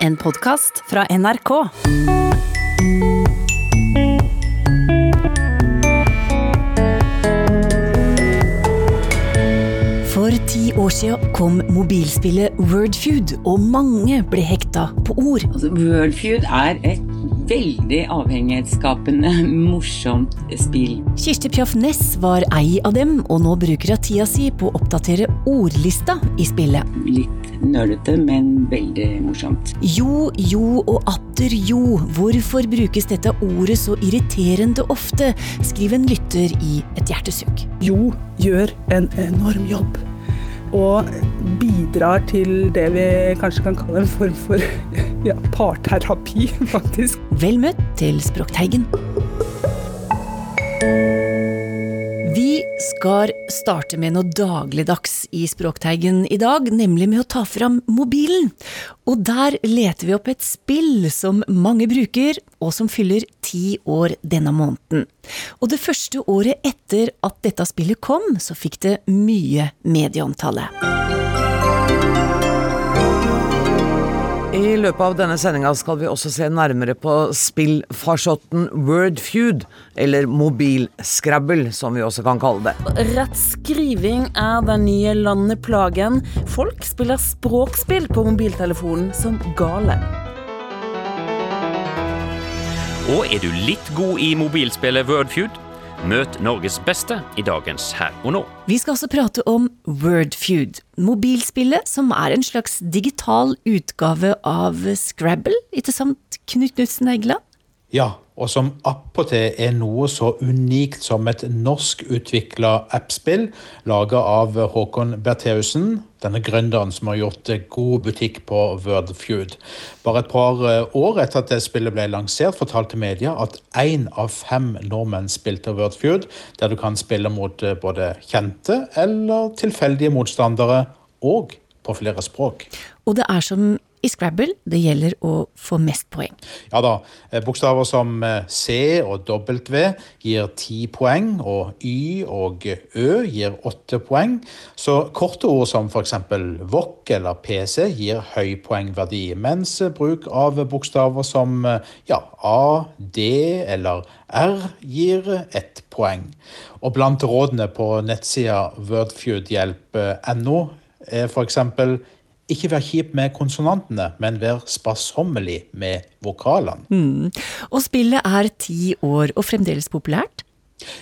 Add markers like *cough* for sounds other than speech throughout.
En podkast fra NRK. For ti år siden kom mobilspillet Wordfeud, og mange ble hekta på ord. Altså, Wordfeud er et veldig avhengighetsskapende, *laughs* morsomt spill. Kirsti Pjaff Ness var ei av dem, og nå bruker hun tida si på å oppdatere ordlista i spillet. Litt nerdete, men veldig morsomt. Jo, jo og atter jo, hvorfor brukes dette ordet så irriterende ofte, skriver en lytter i et hjertesukk. Jo gjør en enorm jobb. Og bidrar til det vi kanskje kan kalle en form for *laughs* ja, parterapi, *laughs* faktisk. Vel møtt til Språkteigen. Skal starte med noe dagligdags i Språkteigen i dag, nemlig med å ta fram mobilen. Og der leter vi opp et spill som mange bruker, og som fyller ti år denne måneden. Og det første året etter at dette spillet kom, så fikk det mye medieomtale. I løpet av denne sendinga skal vi også se nærmere på spillfarsotten Wordfeud, eller mobilscrabble, som vi også kan kalle det. Rettskriving er den nye landeplagen. Folk spiller språkspill på mobiltelefonen som gale. Og er du litt god i mobilspillet Wordfeud? Møt Norges beste i dagens Her og nå. Vi skal også prate om Wordfeud, mobilspillet som er en slags digital utgave av Scrabble, ikke sant, Knut Knutsen Egeland? Ja, og som appåtil er noe så unikt som et norskutvikla appspill laga av Håkon Bertheussen, denne gründeren som har gjort god butikk på Wordfeud. Bare et par år etter at det spillet ble lansert, fortalte media at én av fem nordmenn spilte Wordfeud, der du kan spille mot både kjente eller tilfeldige motstandere, og på flere språk. Og det er som i Scrabble, det gjelder å få mest poeng. Ja da. Bokstaver som C og W gir ti poeng, og Y og Ø gir åtte poeng. Så korte ord som f.eks. VOK eller PC gir høy poengverdi, mens bruk av bokstaver som ja, A, D eller R gir ett poeng. Og blant rådene på nettsida wordfeudhjelp.no er f.eks. Ikke vær kjip med konsonantene, men vær sparsommelig med vokalene. Mm. Og spillet er ti år og fremdeles populært?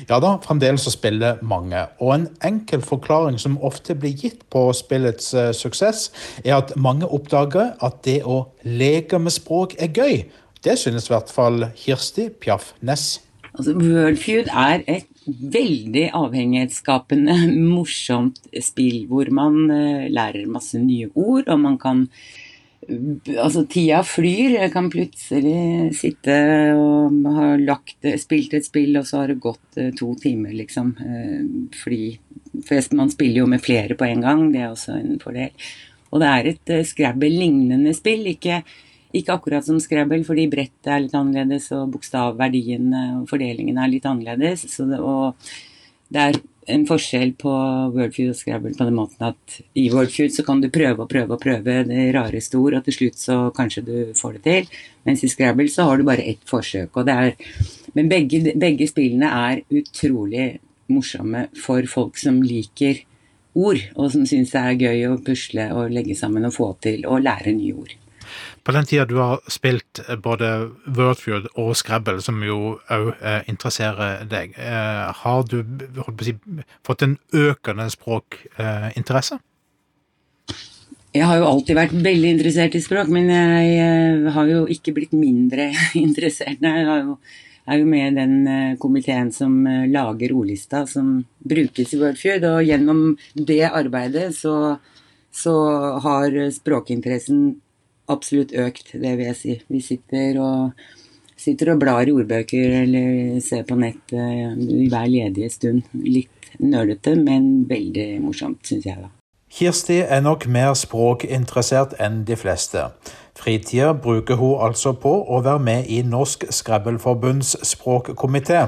Ja da, fremdeles så spiller mange. Og en enkel forklaring som ofte blir gitt på spillets uh, suksess, er at mange oppdager at det å leke med språk er gøy. Det synes i hvert fall Kirsti Piaf Ness. Altså, Wordfeud er et veldig avhengighetsskapende, *laughs* morsomt spill hvor man uh, lærer masse nye ord, og man kan Altså, tida flyr. Jeg kan plutselig sitte og ha lagt, spilt et spill, og så har det gått uh, to timer, liksom. Fordi For man spiller jo med flere på en gang, det er også en fordel. Og det er et Scrabble-lignende spill. ikke ikke akkurat som Scrabble, fordi brettet er litt annerledes, og bokstavverdien og fordelingen er litt annerledes. Det, og det er en forskjell på Wordfeud og Scrabble på den måten at i Wordfeud så kan du prøve og prøve og prøve det rareste ord, og til slutt så kanskje du får det til. Mens i Scrabble så har du bare ett forsøk. er, Men begge, begge spillene er utrolig morsomme for folk som liker ord, og som syns det er gøy å pusle og legge sammen og få til og lære nye ord. På den tida du har spilt både Wordfeud og Scrabble, som jo òg eh, interesserer deg, eh, har du si, fått en økende språkinteresse? Eh, jeg har jo alltid vært veldig interessert i språk, men jeg har jo ikke blitt mindre *laughs* interessert. Jeg jo, er jo med i den komiteen som lager ordlista som brukes i Wordfeud, og gjennom det arbeidet så, så har språkinteressen absolutt økt, det vil jeg si. Vi sitter og, sitter og blar i ordbøker eller ser på nett i hver ledige stund. Litt nølete, men veldig morsomt, syns jeg, da. Kirsti er nok mer språkinteressert enn de fleste. Fritida bruker hun altså på å være med i Norsk Skrebbelforbunds språkkomité.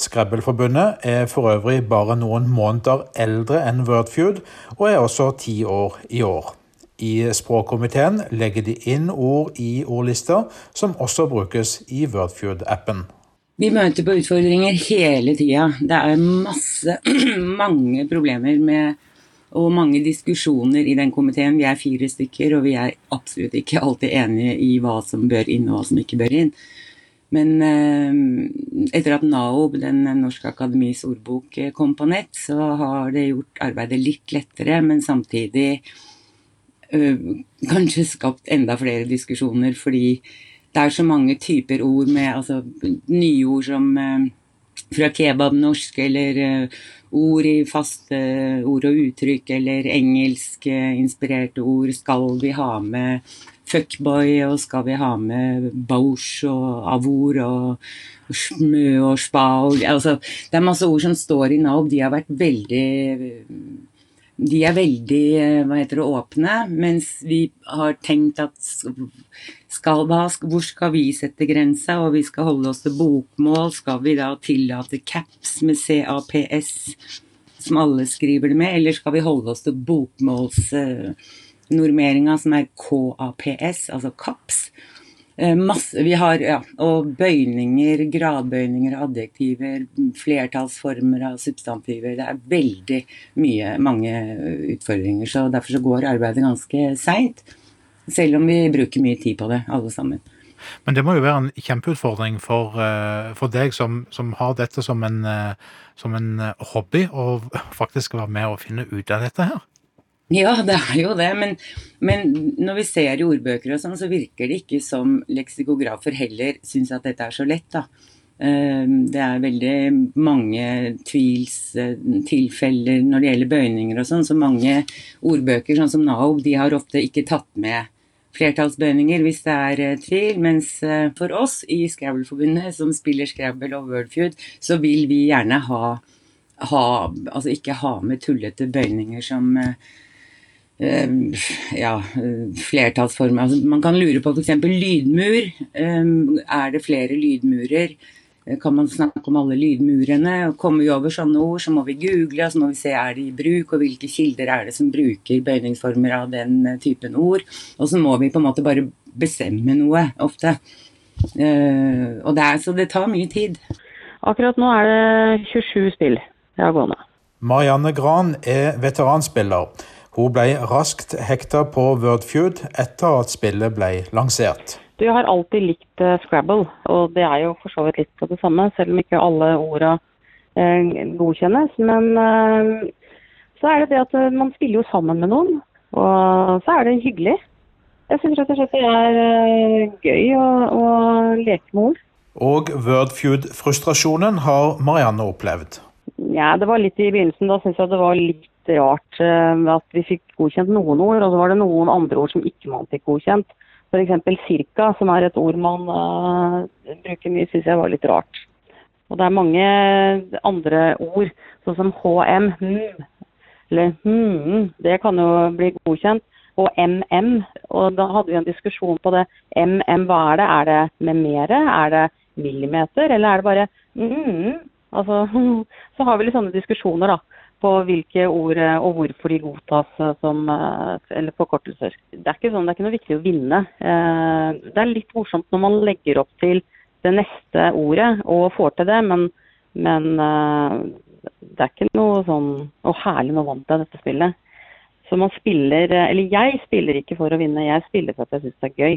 Skrebbelforbundet er for øvrig bare noen måneder eldre enn Wordfeud, og er også ti år i år. I språkkomiteen legger de inn ord i ordlister som også brukes i Wordfeud-appen. Vi møter på utfordringer hele tida. Det er masse, *clears throat* mange problemer med og mange diskusjoner i den komiteen. Vi er fire stykker, og vi er absolutt ikke alltid enige i hva som bør inn og hva som ikke bør inn. Men eh, etter at NAOB, den Norske Akademis ordbok, eh, kom på nett, så har det gjort arbeidet litt lettere, men samtidig kanskje skapt enda flere diskusjoner, fordi det er så mange typer ord med altså, nye ord som eh, fra kebabnorsk, eller eh, ord i faste ord og uttrykk, eller engelskinspirerte ord. Skal vi ha med fuckboy, og skal vi ha med bausch og avor og smø og spa og altså, Det er masse ord som står i Nav. De har vært veldig de er veldig hva heter det, åpne, mens vi har tenkt at skal, hva, hvor skal vi sette grensa, og vi skal holde oss til bokmål. Skal vi da tillate caps med CAPS, som alle skriver det med, eller skal vi holde oss til bokmålsnormeringa, som er KAPS, altså CAPS? Eh, masse, vi har ja, og bøyninger, gradbøyninger, adjektiver, flertallsformer av substantiver. Det er veldig mye, mange utfordringer. så Derfor så går arbeidet ganske seint. Selv om vi bruker mye tid på det, alle sammen. Men det må jo være en kjempeutfordring for, eh, for deg som, som, har dette som en, eh, som en hobby, å *laughs* faktisk være med og finne ut av dette her. Ja, *laughs* det er jo det. Men, men, når vi ser i ordbøker og sånn, så virker det ikke som leksikografer heller syns at dette er så lett, da. Ehm, det er veldig mange tvilstilfeller når det gjelder bøyninger og sånn. Så mange ordbøker, sånn som Naob, de har ofte ikke tatt med flertallsbøyninger hvis det er eh, tvil. Mens eh, for oss i Scrabble-forbundet, som spiller Scrabble og Wordfeud, så vil vi gjerne ha, ha Altså ikke ha med tullete bøyninger som Eh, ja, flertallsformer. Altså, man kan lure på f.eks. lydmur. Eh, er det flere lydmurer? Eh, kan man snakke om alle lydmurene? Kommer vi over sånne ord, så må vi google, og så må vi se er de i bruk, og hvilke kilder er det som bruker bøyningsformer av den typen ord. Og så må vi på en måte bare bestemme noe, ofte. Og det er, så det tar mye tid. Akkurat nå er det 27 spill jeg har gående. Marianne Gran er veteranspiller. Hun ble raskt hekta på Wordfeud etter at spillet ble lansert. Du har alltid likt uh, Scrabble, og det er jo for så vidt litt på det samme, selv om ikke alle orda uh, godkjennes. Men uh, så er det det at man spiller jo sammen med noen, og så er det hyggelig. Jeg syns rett og slett det er gøy å, å leke med ord. Og Wordfeud-frustrasjonen har Marianne opplevd. Ja, det var litt i begynnelsen. Da syns jeg det var litt rart uh, at vi fikk godkjent noen ord, og så var det noen andre ord som ikke man fikk godkjent. F.eks. cirka, som er et ord man uh, bruker mye, syns jeg var litt rart. Og det er mange andre ord, sånn som HM, hm, eller hm, det kan jo bli godkjent. Og MM, og da hadde vi en diskusjon på det. MM, hva er det? Er det med mere? Er det millimeter? Eller er det bare mm, Altså, *laughs* så har vi litt sånne diskusjoner da, på hvilke ord eh, og hvorfor de godtas eh, som eh, eller forkortelser. Det er ikke sånn, det er ikke noe viktig å vinne. Det er litt morsomt når man legger opp til det neste ordet og får til det, men, men det er ikke noe sånn Å, herlig, nå vant jeg dette spillet. Så man spiller Eller jeg spiller ikke for å vinne, jeg spiller for at jeg syns det er gøy.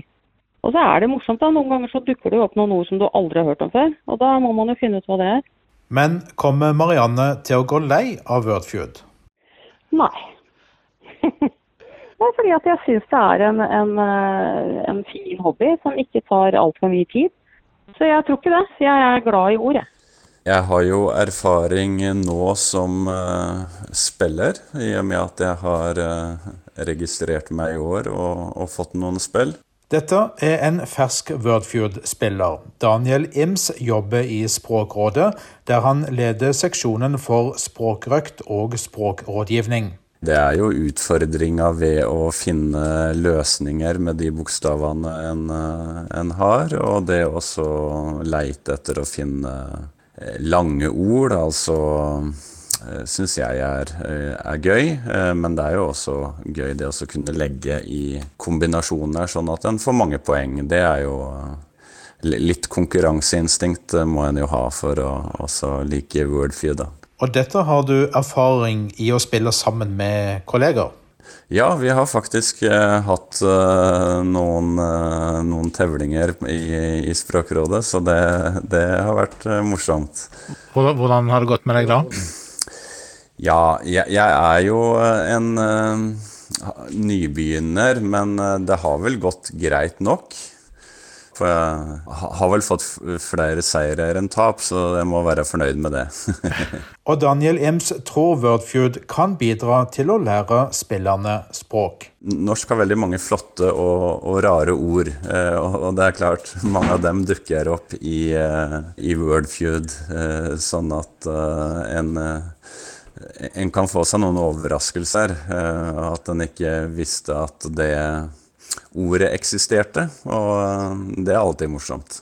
Og så er det morsomt, da. Noen ganger så dukker det opp noen ord som du aldri har hørt om før. Og da må man jo finne ut hva det er. Men kommer Marianne til å gå lei av Wordfeud? Nei. *laughs* det er fordi at jeg syns det er en, en, eh, en, fin hobby som ikke tar altfor mye tid. Så jeg tror ikke det. Så jeg er glad i ord, jeg. Jeg har jo erfaring nå som uh, spiller, i og med at jeg har uh, registrert meg i år og, og fått noen spill. Dette er en fersk Wordfeud-spiller. Daniel Ims jobber i Språkrådet, der han leder seksjonen for språkrøkt og språkrådgivning. Det er jo utfordringa ved å finne løsninger med de bokstavene en, en har, og det også leite etter å finne lange ord, altså syns jeg er, er, gøy. Men det er jo også gøy det å kunne legge i kombinasjoner sånn at en får mange poeng. Det er jo litt konkurranseinstinkt må en jo ha for å også like Wordfeud. Og dette har du erfaring i å spille sammen med kolleger? Ja, vi har faktisk eh, hatt eh, noen, eh, noen, tevlinger i, i, Språkrådet, så det, det har vært eh, morsomt. Hvordan, hvordan, har det gått med deg da? Ja, jeg, jeg er jo en uh, nybegynner, men eh, det har vel gått greit nok. For jeg har vel fått flere seire enn tap, så jeg må være fornøyd med det. *laughs* og Daniel Ems tror Wordfeud kan bidra til å lære spillerne språk. Norsk har veldig mange flotte og, og rare ord, eh, og, det er klart *laughs* mange av dem dukker opp i, eh, i Wordfeud, eh, sånn at en en kan få seg noen overraskelser. At en ikke visste at det ordet eksisterte, og eh, det er alltid morsomt.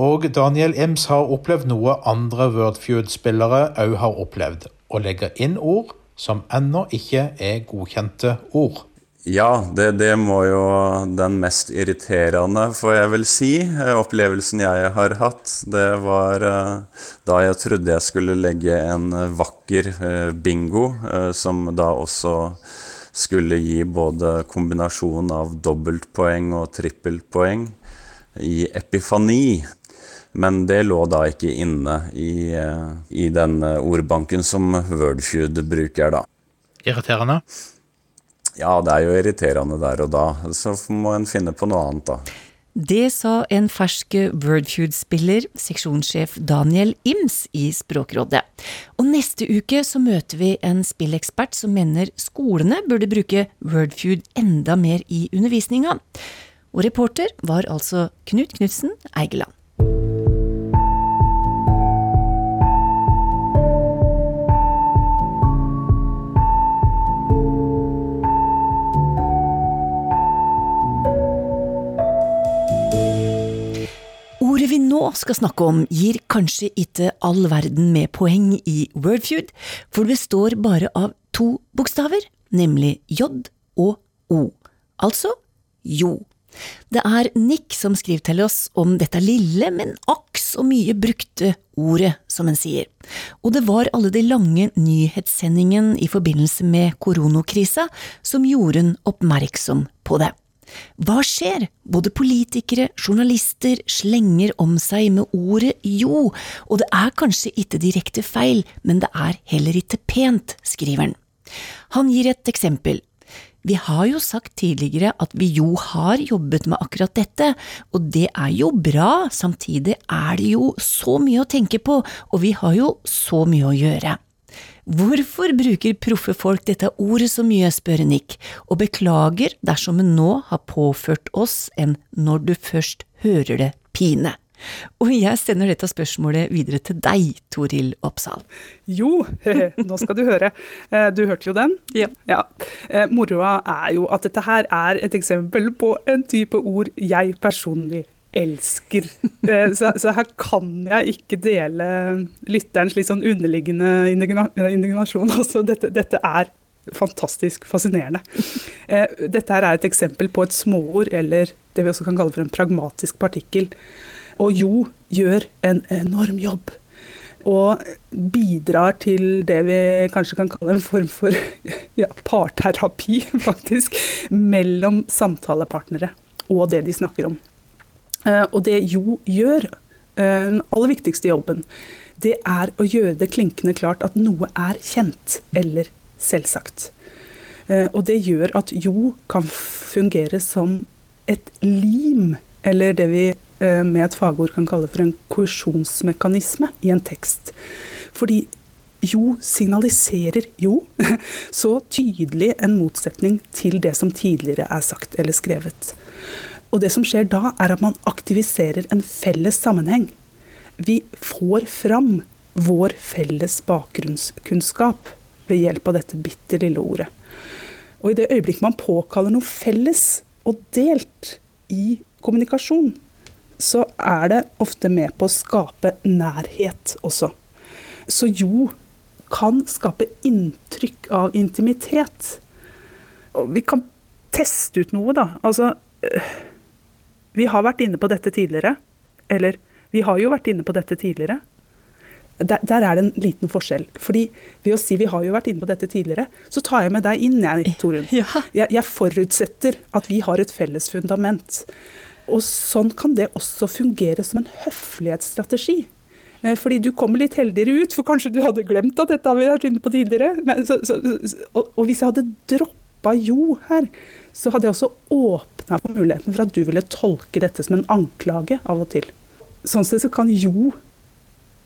Og Daniel Ems har opplevd noe andre Wordfeud-spillere òg har opplevd. Å legge inn ord som ennå ikke er godkjente ord. Ja, det, det, må jo den mest irriterende, får jeg vel si, eh, opplevelsen jeg har hatt. Det var eh, da jeg trodde jeg skulle legge en vakker bingo, som da også skulle gi både kombinasjon av dobbeltpoeng og trippelpoeng i epifani. Men det lå da ikke inne i, eh, i den ordbanken som Wordfeud bruker, da. Irriterende? Ja, det er jo irriterende der og da. Så må en finne på noe annet, da. Det sa en fersk Wordfeud-spiller, seksjonssjef Daniel Ims i Språkrådet. Og neste uke så møter vi en spillekspert som mener skolene burde bruke Wordfeud enda mer i undervisninga. Og reporter var altså Knut Knutsen Eigeland. Nå skal snakke om, gir kanskje ikke all verden med poeng i Wordfeud, for det består bare av to bokstaver, nemlig J og O. Altså jo. Det er Nick som skriver til oss om dette lille, men akk så mye brukte ordet, som en sier. Og det var alle de lange nyhetssendingene i forbindelse med koronakrisa som gjorde en oppmerksom på det. Hva skjer? Både politikere, journalister slenger om seg med ordet jo, og det er kanskje ikke direkte feil, men det er heller ikke pent, skriver han. Han gir et eksempel. Vi har jo sagt tidligere at vi jo har jobbet med akkurat dette, og det er jo bra, samtidig er det jo så mye å tenke på, og vi har jo så mye å gjøre. Hvorfor bruker proffe folk dette ordet så mye, spør Nick, og beklager dersom hun nå har påført oss en når du først hører det pine. Og jeg sender dette spørsmålet videre til deg, Toril Oppsal. Jo, *laughs* nå skal du høre. Eh, du hørte jo den? Ja. ja. Eh, moroa er jo at dette her er et eksempel på en type ord jeg personlig elsker. Eh, så, så, her kan jeg ikke dele lytterens litt sånn underliggende indignasjon. *laughs* Altså, dette, dette er fantastisk fascinerende. Eh, dette her er et eksempel på et småord, eller det vi også kan kalle for en pragmatisk partikkel. Og jo gjør en enorm jobb. Og bidrar til det vi kanskje kan kalle en form for *laughs* ja, parterapi, *laughs* faktisk, mellom samtalepartnere og det de snakker om. Eh, og det Jo gjør, eh, den aller viktigste jobben, det er å gjøre det klinkende klart at noe er kjent eller selvsagt. Eh, og det gjør at Jo kan fungere som et lim, eller det vi med et fagord kan kalle for en koesjonsmekanisme i en tekst. Fordi jo signaliserer jo *laughs* så tydelig en motsetning til det som tidligere er sagt eller skrevet. Og det som skjer da, er at man aktiviserer en felles sammenheng. Vi får fram vår felles bakgrunnskunnskap ved hjelp av dette bitte lille ordet. Og i det øyeblikk man påkaller noe felles og delt i kommunikasjon, så er det ofte med på å skape nærhet også. Så jo kan skape inntrykk av intimitet. Og vi kan teste ut noe, da. Altså Vi har vært inne på dette tidligere. Eller vi har jo vært inne på dette tidligere. Der, der, er det en liten forskjell. Fordi Ved å si vi har jo vært inne på dette tidligere, så tar jeg med deg inn, jeg, Torunn. Ja. Jeg, jeg, forutsetter at vi har et felles fundament. Og sånn kan det også fungere som en høflighetsstrategi. Eh, fordi du kommer litt heldigere ut, for kanskje du hadde glemt at dette har vi vært inne på tidligere. Men, så, så, og, og, hvis jeg hadde droppa jo her, så hadde jeg også åpna for muligheten for at du ville tolke dette som en anklage av og til. Sånn sett så kan jo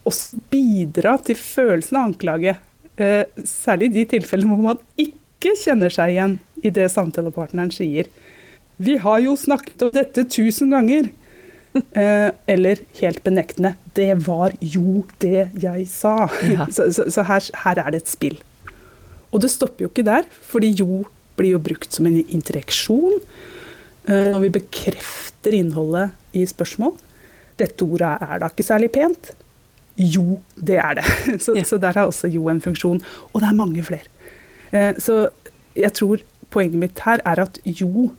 også bidra til følelsen av anklage. Eh, særlig i de tilfellene hvor man ikke kjenner seg igjen i det samtalepartneren sier. Vi har jo snakket om dette tusen ganger. Eh, eller helt benektende. Det var jo det jeg sa. Ja. *laughs* Så, så, så her, her, er det et spill. Og det stopper jo ikke der, fordi jo blir jo brukt som en interaksjon. Eh, når vi bekrefter innholdet i spørsmål. Dette ordet er da ikke særlig pent. Jo, det er det. *laughs* Så, ja. så der har også jo en funksjon. Og det er mange flere. Eh, så jeg tror poenget mitt her er at jo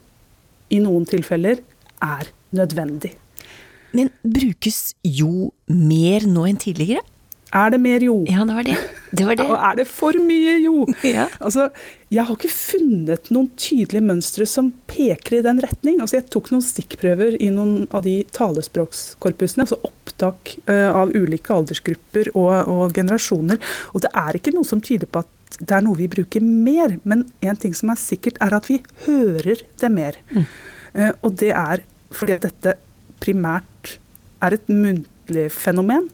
i noen tilfeller er nødvendig. Men brukes jo mer nå enn tidligere? Er det mer jo? Ja, det var det. Det, var det. Og er det for mye jo? *laughs* Ja. Altså, jeg har ikke funnet noen tydelige mønstre som peker i den retning. Altså, jeg tok noen stikkprøver i noen av de talespråkskorpusene, altså opptak uh, av ulike aldersgrupper og, og, generasjoner. Og det er ikke noe som tyder på at det er noe vi bruker mer. Men en ting som er sikkert, er at vi hører det mer. Mm. Uh, og det er fordi dette primært er et muntlig fenomen.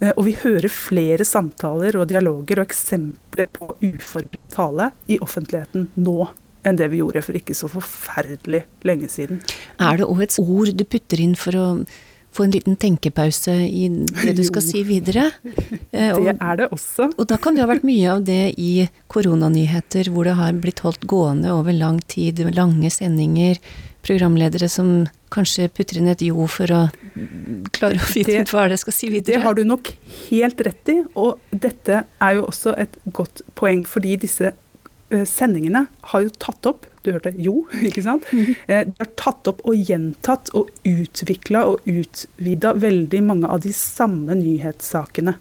Eh, og vi hører flere samtaler og dialoger og eksempler på uforberedt tale i offentligheten nå enn det vi gjorde for ikke så forferdelig lenge siden. Er det òg et ord du putter inn for å få en liten tenkepause i det du skal si videre? Eh, det er det også. Og da kan det ha vært mye av det i koronanyheter, hvor det har blitt holdt gående over lang tid, lange sendinger, programledere som kanskje putter inn et jo for å klare å vite ut hva det skal si videre. Det har du nok helt rett i, og dette er jo også et godt poeng, fordi disse eh, sendingene har jo tatt opp Du hørte jo, *laughs* ikke sant? Mm. De har tatt opp og gjentatt og utvikla og utvida veldig mange av de samme nyhetssakene.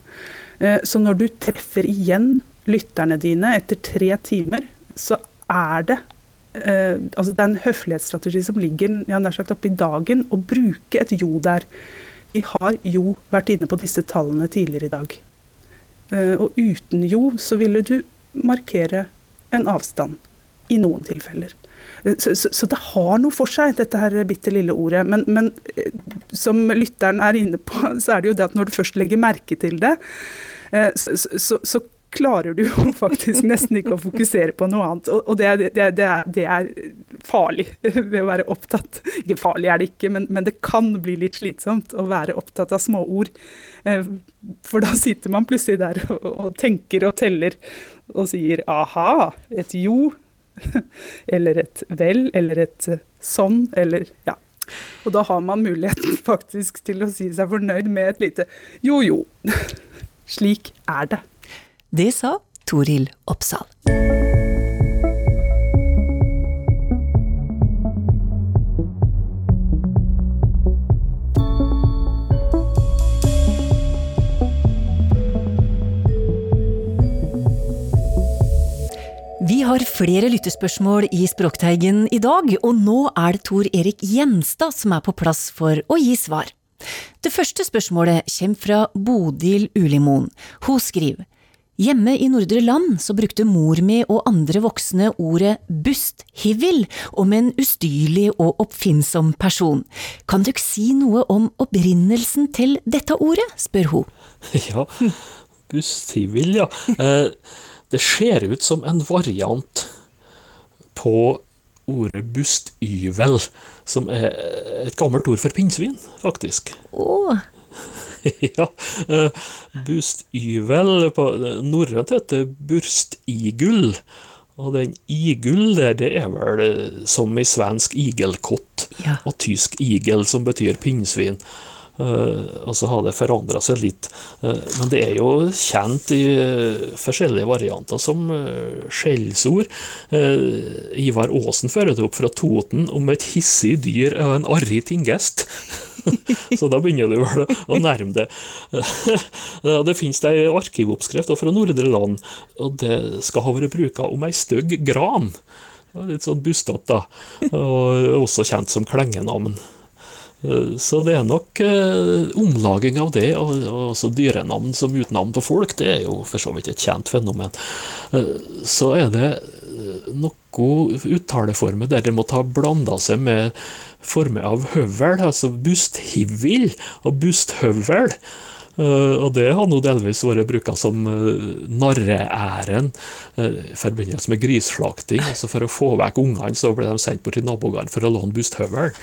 Eh, så når du treffer igjen lytterne dine etter tre timer, så er det eh, altså Det er en høflighetsstrategi som ligger ja, nær sagt oppi dagen, å bruke et jo der. Vi har jo vært inne på disse tallene tidligere i dag. Eh, og uten jo så ville du markere en avstand i noen tilfeller. Eh, så, så, så, det har noe for seg, dette her bitte lille ordet. Men, men, eh, som lytteren er inne på, *laughs* så er det jo det at når du først legger merke til det, eh, så, så klarer du jo faktisk nesten ikke å fokusere på noe annet. Og det, det, det, er, det, er, farlig *laughs* ved å være opptatt. Ikke farlig er det ikke, men, men, det kan bli litt slitsomt å være opptatt av småord. Eh, for da sitter man plutselig der og, og tenker og teller og sier aha, et jo, *laughs* eller et vel, eller et sånn, eller ja. Og da har man muligheten faktisk til å si seg fornøyd med et lite jo jo. *laughs* Slik er det. Det sa Toril Oppsal. Vi har flere lyttespørsmål i Språkteigen i dag, og nå er det Tor Erik Gjenstad som er på plass for å gi svar. Det første spørsmålet kommer fra Bodil Ulimoen. Hun skriver Hjemme i Nordre Land så brukte mor mi og andre voksne ordet busthivil om en ustyrlig og oppfinnsom person. Kan dere si noe om opprinnelsen til dette ordet, spør hun. *laughs* Ja, busthivil, ja. Eh, det ser ut som en variant på ordet bustyvel, som er et gammelt ord for pinnsvin, faktisk. Åh. *laughs* ja. Uh, bustyvel på norrønt heter burstigul. Og den igul der, det er vel eh, som i svensk igelkott, ja. og tysk igel, som betyr pinnsvin. Uh, og så har det forandra seg litt. Uh, men det er jo kjent i uh, forskjellige varianter som eh, skjellsord. Eh, Ivar Aasen fører det opp fra Toten om et hissig dyr og en arrig tingest. *laughs* *laughs* Så da begynner du vel å nærme det. *laughs* Det finnes ei arkivoppskrift fra Nordre Land, og det skal ha vært bruka om ei stygg gran. Litt sånn bustete. Og også kjent som klengenavn. Så det er nok eh, omlaging av det, og og dyrenavn som utnavn på folk, det er jo for så vidt et kjent fenomen. Eh, Så er det eh, noe uttaleformer der det måtte ha blanda seg med former av høvel, altså busthivil og busthøvel. Eh, og det har nå delvis vært bruka som uh, narreæren eh, i forbindelse med grisslakting. *laughs* altså For å få vekk ungene, så ble de sendt bort til nabogården for å låne busthøvel.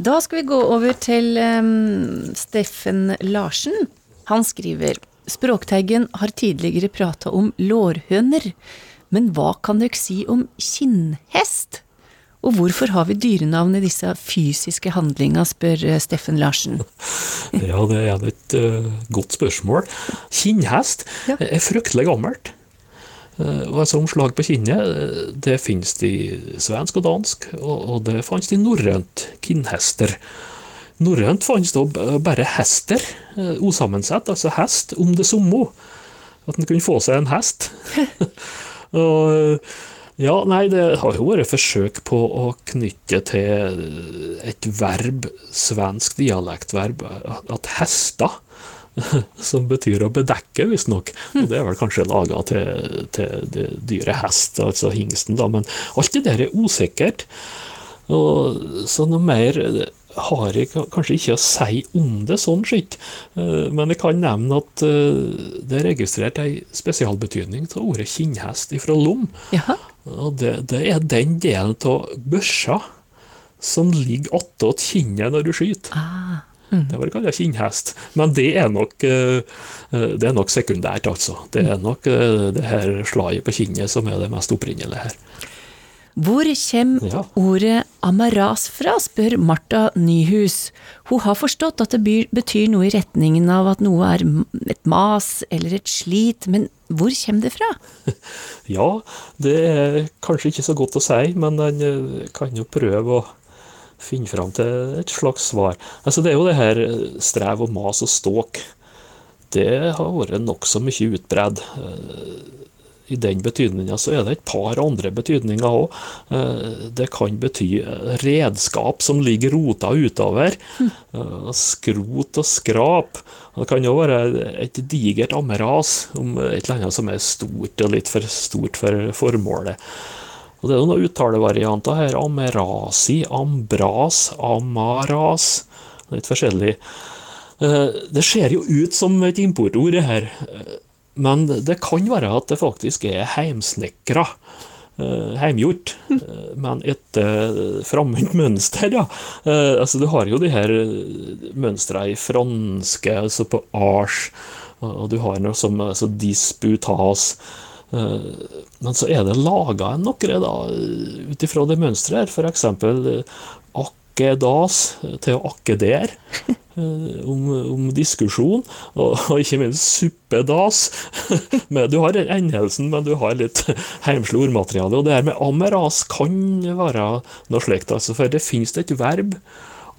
Da skal vi gå over til um, Steffen Larsen. Han skriver Språkteigen har tidligere prata om lårhøner, men hva kan dere si om kinnhest? Og hvorfor har vi dyrenavn i disse fysiske handlinga, spør eh, Steffen Larsen. *laughs* Ja, det er et uh, godt spørsmål. Kinnhest er fryktelig gammelt. Uh, og altså Omslag på kinnet det finnes i svensk og dansk, og, og det fantes i norrønt kinnhester. Norrønt fantes da bare hester, uh, usammensett, altså hest om det samme. At en kunne få seg en hest. *laughs* *laughs* og ja, nei, det har jo vært forsøk på å knytte til et verb, svensk dialektverb, at hester, *laughs* som betyr å bedekke, visstnok. Det er vel kanskje laga til, til det dyre hest, altså hingsten, da. Men alt det der er usikkert. Og så noe mer har jeg kanskje ikke å si om det, sånn sett. Eh, Men jeg kan nevne at eh, det er registrert ei spesialbetydning av ordet kinnhest ifra Lom. Og det, det er den delen av børsa som ligger attåt kinnet når du skyter. Det var kalt kinnhest. Men det er nok, eh, det er nok sekundært, altså. Det er nok eh, det her slaget på kinnet som er det mest opprinnelige her. Hvor kommer ordet amaras fra, spør Marta Nyhus. Hun har forstått at det betyr noe i retningen av at noe er et mas eller et slit, men hvor kommer det fra? *laughs* Ja, det er kanskje ikke så godt å si, men en eh, kan jo prøve å finne fram til et slags svar. Altså, det er jo det her eh, strev og mas og ståk. Det har vært nokså mye utbredd. Eh, I den betydninga så er det et par andre betydninger òg. Det kan bety eh, redskap som ligger rota utover. Eh, Skrot og skrap. Det kan jo være et digert ammeras om et eller annet som er stort og litt for stort for formålet. Og Det er noen uttalevarianter her. Amerasi, ambras, amaras. Litt forskjellig. Eh, Det ser jo ut som et importord, det her. Eh, Men det kan være at det faktisk er heimsnekra. eh, Heimgjort, eh, men etter framvendt mønster, ja. Eh, Altså, du har jo de her mønstrene i franske, altså på ars, og du har noe som altså disputas. Eh, Men så er det laga noe da, ut ifra det mønsteret f.eks. akkedas til eh, om, om diskusjon, og, og ikke minst suppedas. *laughs* Men du har endelsen, men du har litt heimslig ordmateriale. Og det her med ameras kan være noe slikt, altså, for det finnes et verb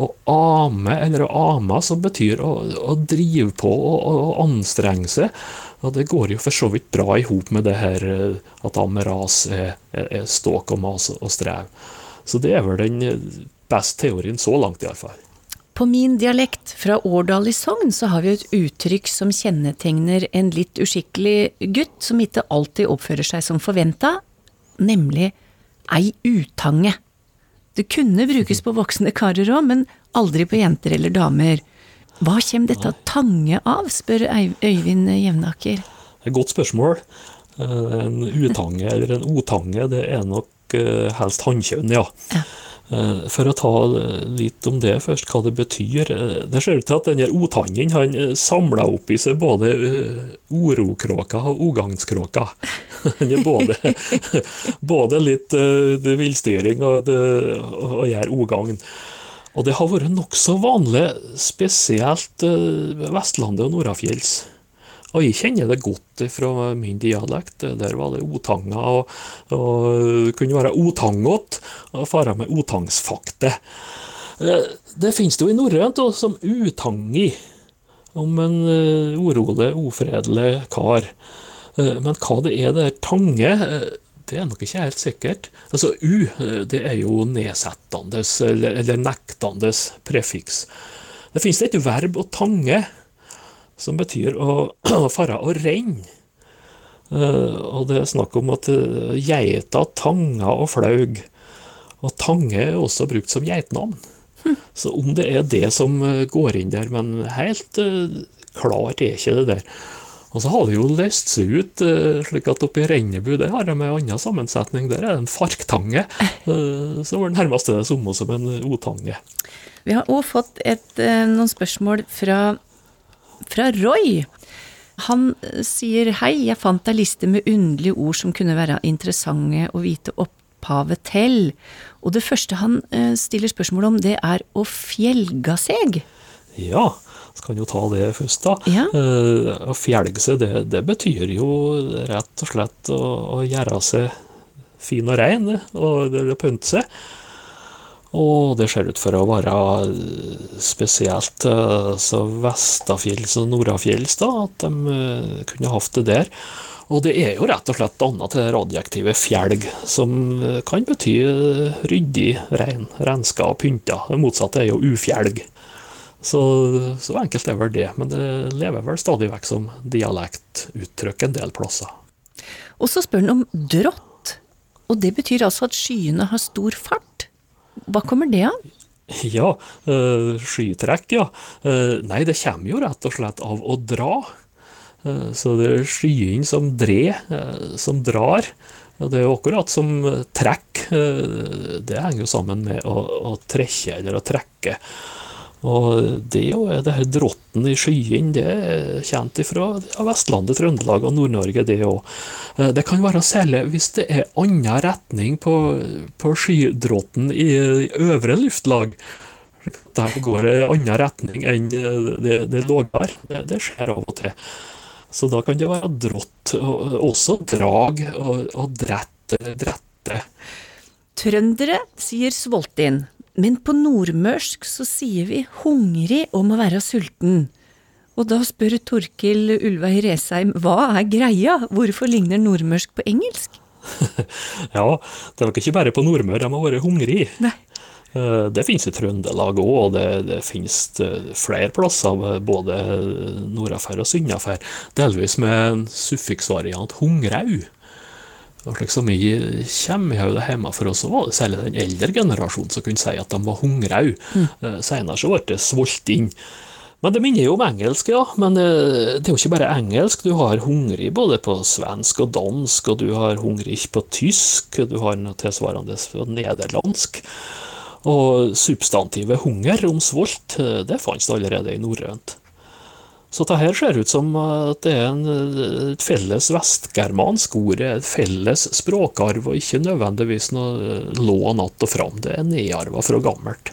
å ame, eller å ama, som betyr å, å drive på og anstrenge seg. Og det går jo for så vidt bra i hop med det her eh, at ameras er, er, er ståk og mas og strev. Så det er vel den eh, beste teorien så langt, iallfall. På min dialekt fra Årdal i Sogn så har vi et uttrykk som kjennetegner en litt uskikkelig gutt som ikke alltid oppfører seg som forventa, nemlig ei utange. Det kunne brukes på voksne karer òg, men aldri på jenter eller damer. Hva kommer dette tange av, spør Øyvind Jevnaker. Det er Et godt spørsmål. Eh, En utange eller en otange, det er nok eh, helst hannkjønn, ja. Eh, For å ta litt om det først, hva det betyr. eh, Det ser ut til at denne otangen han samla opp i seg både eh, orokråka og ogangskråka. *laughs* Han er både, *laughs* både litt eh, villstyring og, og gjør ogagn. Og det har vært nokså vanlig, spesielt eh, Vestlandet og Nordafjells. Og jeg kjenner det godt fra min dialekt. Der var det otanga, og, og det kunne være otangot, og fara med otangsfakte. Eh, Det finnes det jo i norrønt som utangi, om en eh, urolig, ufredelig kar. Eh, Men hva det er det der tange, det er nok ikke helt sikkert. Altså U, det er jo nedsettende eller nektende prefiks. Det finnes et verb å tange, som betyr å *clears throat* fare og renne. Eh, og det er snakk om at eh, geita tanga og flaug. Og tange er også brukt som geitnavn. Så om det er det som eh, går inn der, men helt uh, klart er ikke det der. Og så har det jo løst seg ut, uh, slik at oppe i Rennebu der har de en annen sammensetning. Der er det en farktange, uh, som er nærmest det samme som en otange. Vi har òg fått et, noen spørsmål fra, fra Roy. Han eh, sier hei, jeg fant ei liste med underlige ord som kunne være interessante å vite opphavet til. Og det første han eh, stiller spørsmål om, det er å fjelga seg. Ja, så kan jo ta det først, da. Ja. Eh, Å fjelge seg, det, det betyr jo rett og slett å, å gjøre seg fin og rein, og, og pynte seg. Og det ser ut for å være eh, spesielt eh, så vestafjells og nordafjells, da, at de eh, kunne hatt det der. Og det er jo rett og slett annet til det radioaktive fjelg, som kan bety ryddig, rein, renska og pynta. Det motsatte er jo ufjelg. Så, så enkelt er vel det, men det lever vel stadig vekk som dialektuttrykk en del plasser. Og så spør han om drått. Og det betyr altså at skyene har stor fart. Hva kommer det av? *laughs* Ja, eh, skytrekk, ja. Eh, nei, det kommer jo rett og slett av å dra. Eh, så det er skyen som drer, som drar. Det er jo akkurat som trekk. Det henger jo sammen med å, å trekke eller å trekke. Og det jo er det her drotten i skyen, det er kjent fra Vestlandet, Trøndelag og Nord-Norge, det òg. Det kan være særlig hvis det er annen retning på, på skydrotten i øvre luftlag. Der går det annen retning enn det, det lavere. Det, det skjer av og til. Så da kan det være drått, og også drag og, og drette, drette. Trøndere sier sulten, men på nordmørsk så sier vi hungrig om å være sulten. Og da spør Torkil Ulveig Resheim hva er greia, hvorfor ligner nordmørsk på engelsk? *laughs* Ja, det er nok ikke bare på Nordmøre de har vært hungrig. Nei. Eh, Det finnes i Trøndelag òg, og det, det finnes eh, flere plasser, eh, både nordafor og syndafor. Delvis med en suffiksvariant hungrau. Og slik som jeg kommer jeg det hjemme for oss, så var det særlig den eldre generasjonen som kunne si at de var hungrau. Mm. Senere så ble det sulten. Men det minner jo om engelsk, ja. Men eh, det er jo ikke bare engelsk. Du har hungrig både på svensk og dansk, og du har hungrig på tysk, du har noe tilsvarende på nederlandsk. Og substantivet hunger om svolt, eh, det fantes allerede i norrønt. Så dette her ser ut som at det er en, eh, et felles vestgermansk ord, et felles språkarv, og ikke nødvendigvis noe eh, lån att og fram. Det er nedarva fra gammelt.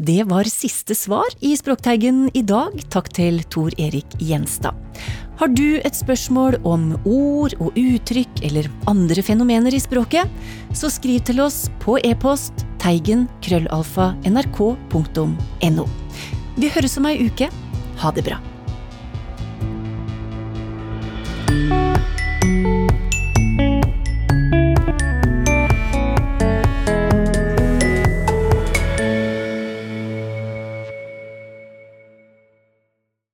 Det var siste svar i Språkteigen i dag. Takk til Tor Erik Gjenstad. Har du et spørsmål om ord og uttrykk eller andre fenomener i språket, så skriv til oss på e-post teigen krøllalfa nrk.no. Vi høres om ei uke. Ha det bra. Thank you.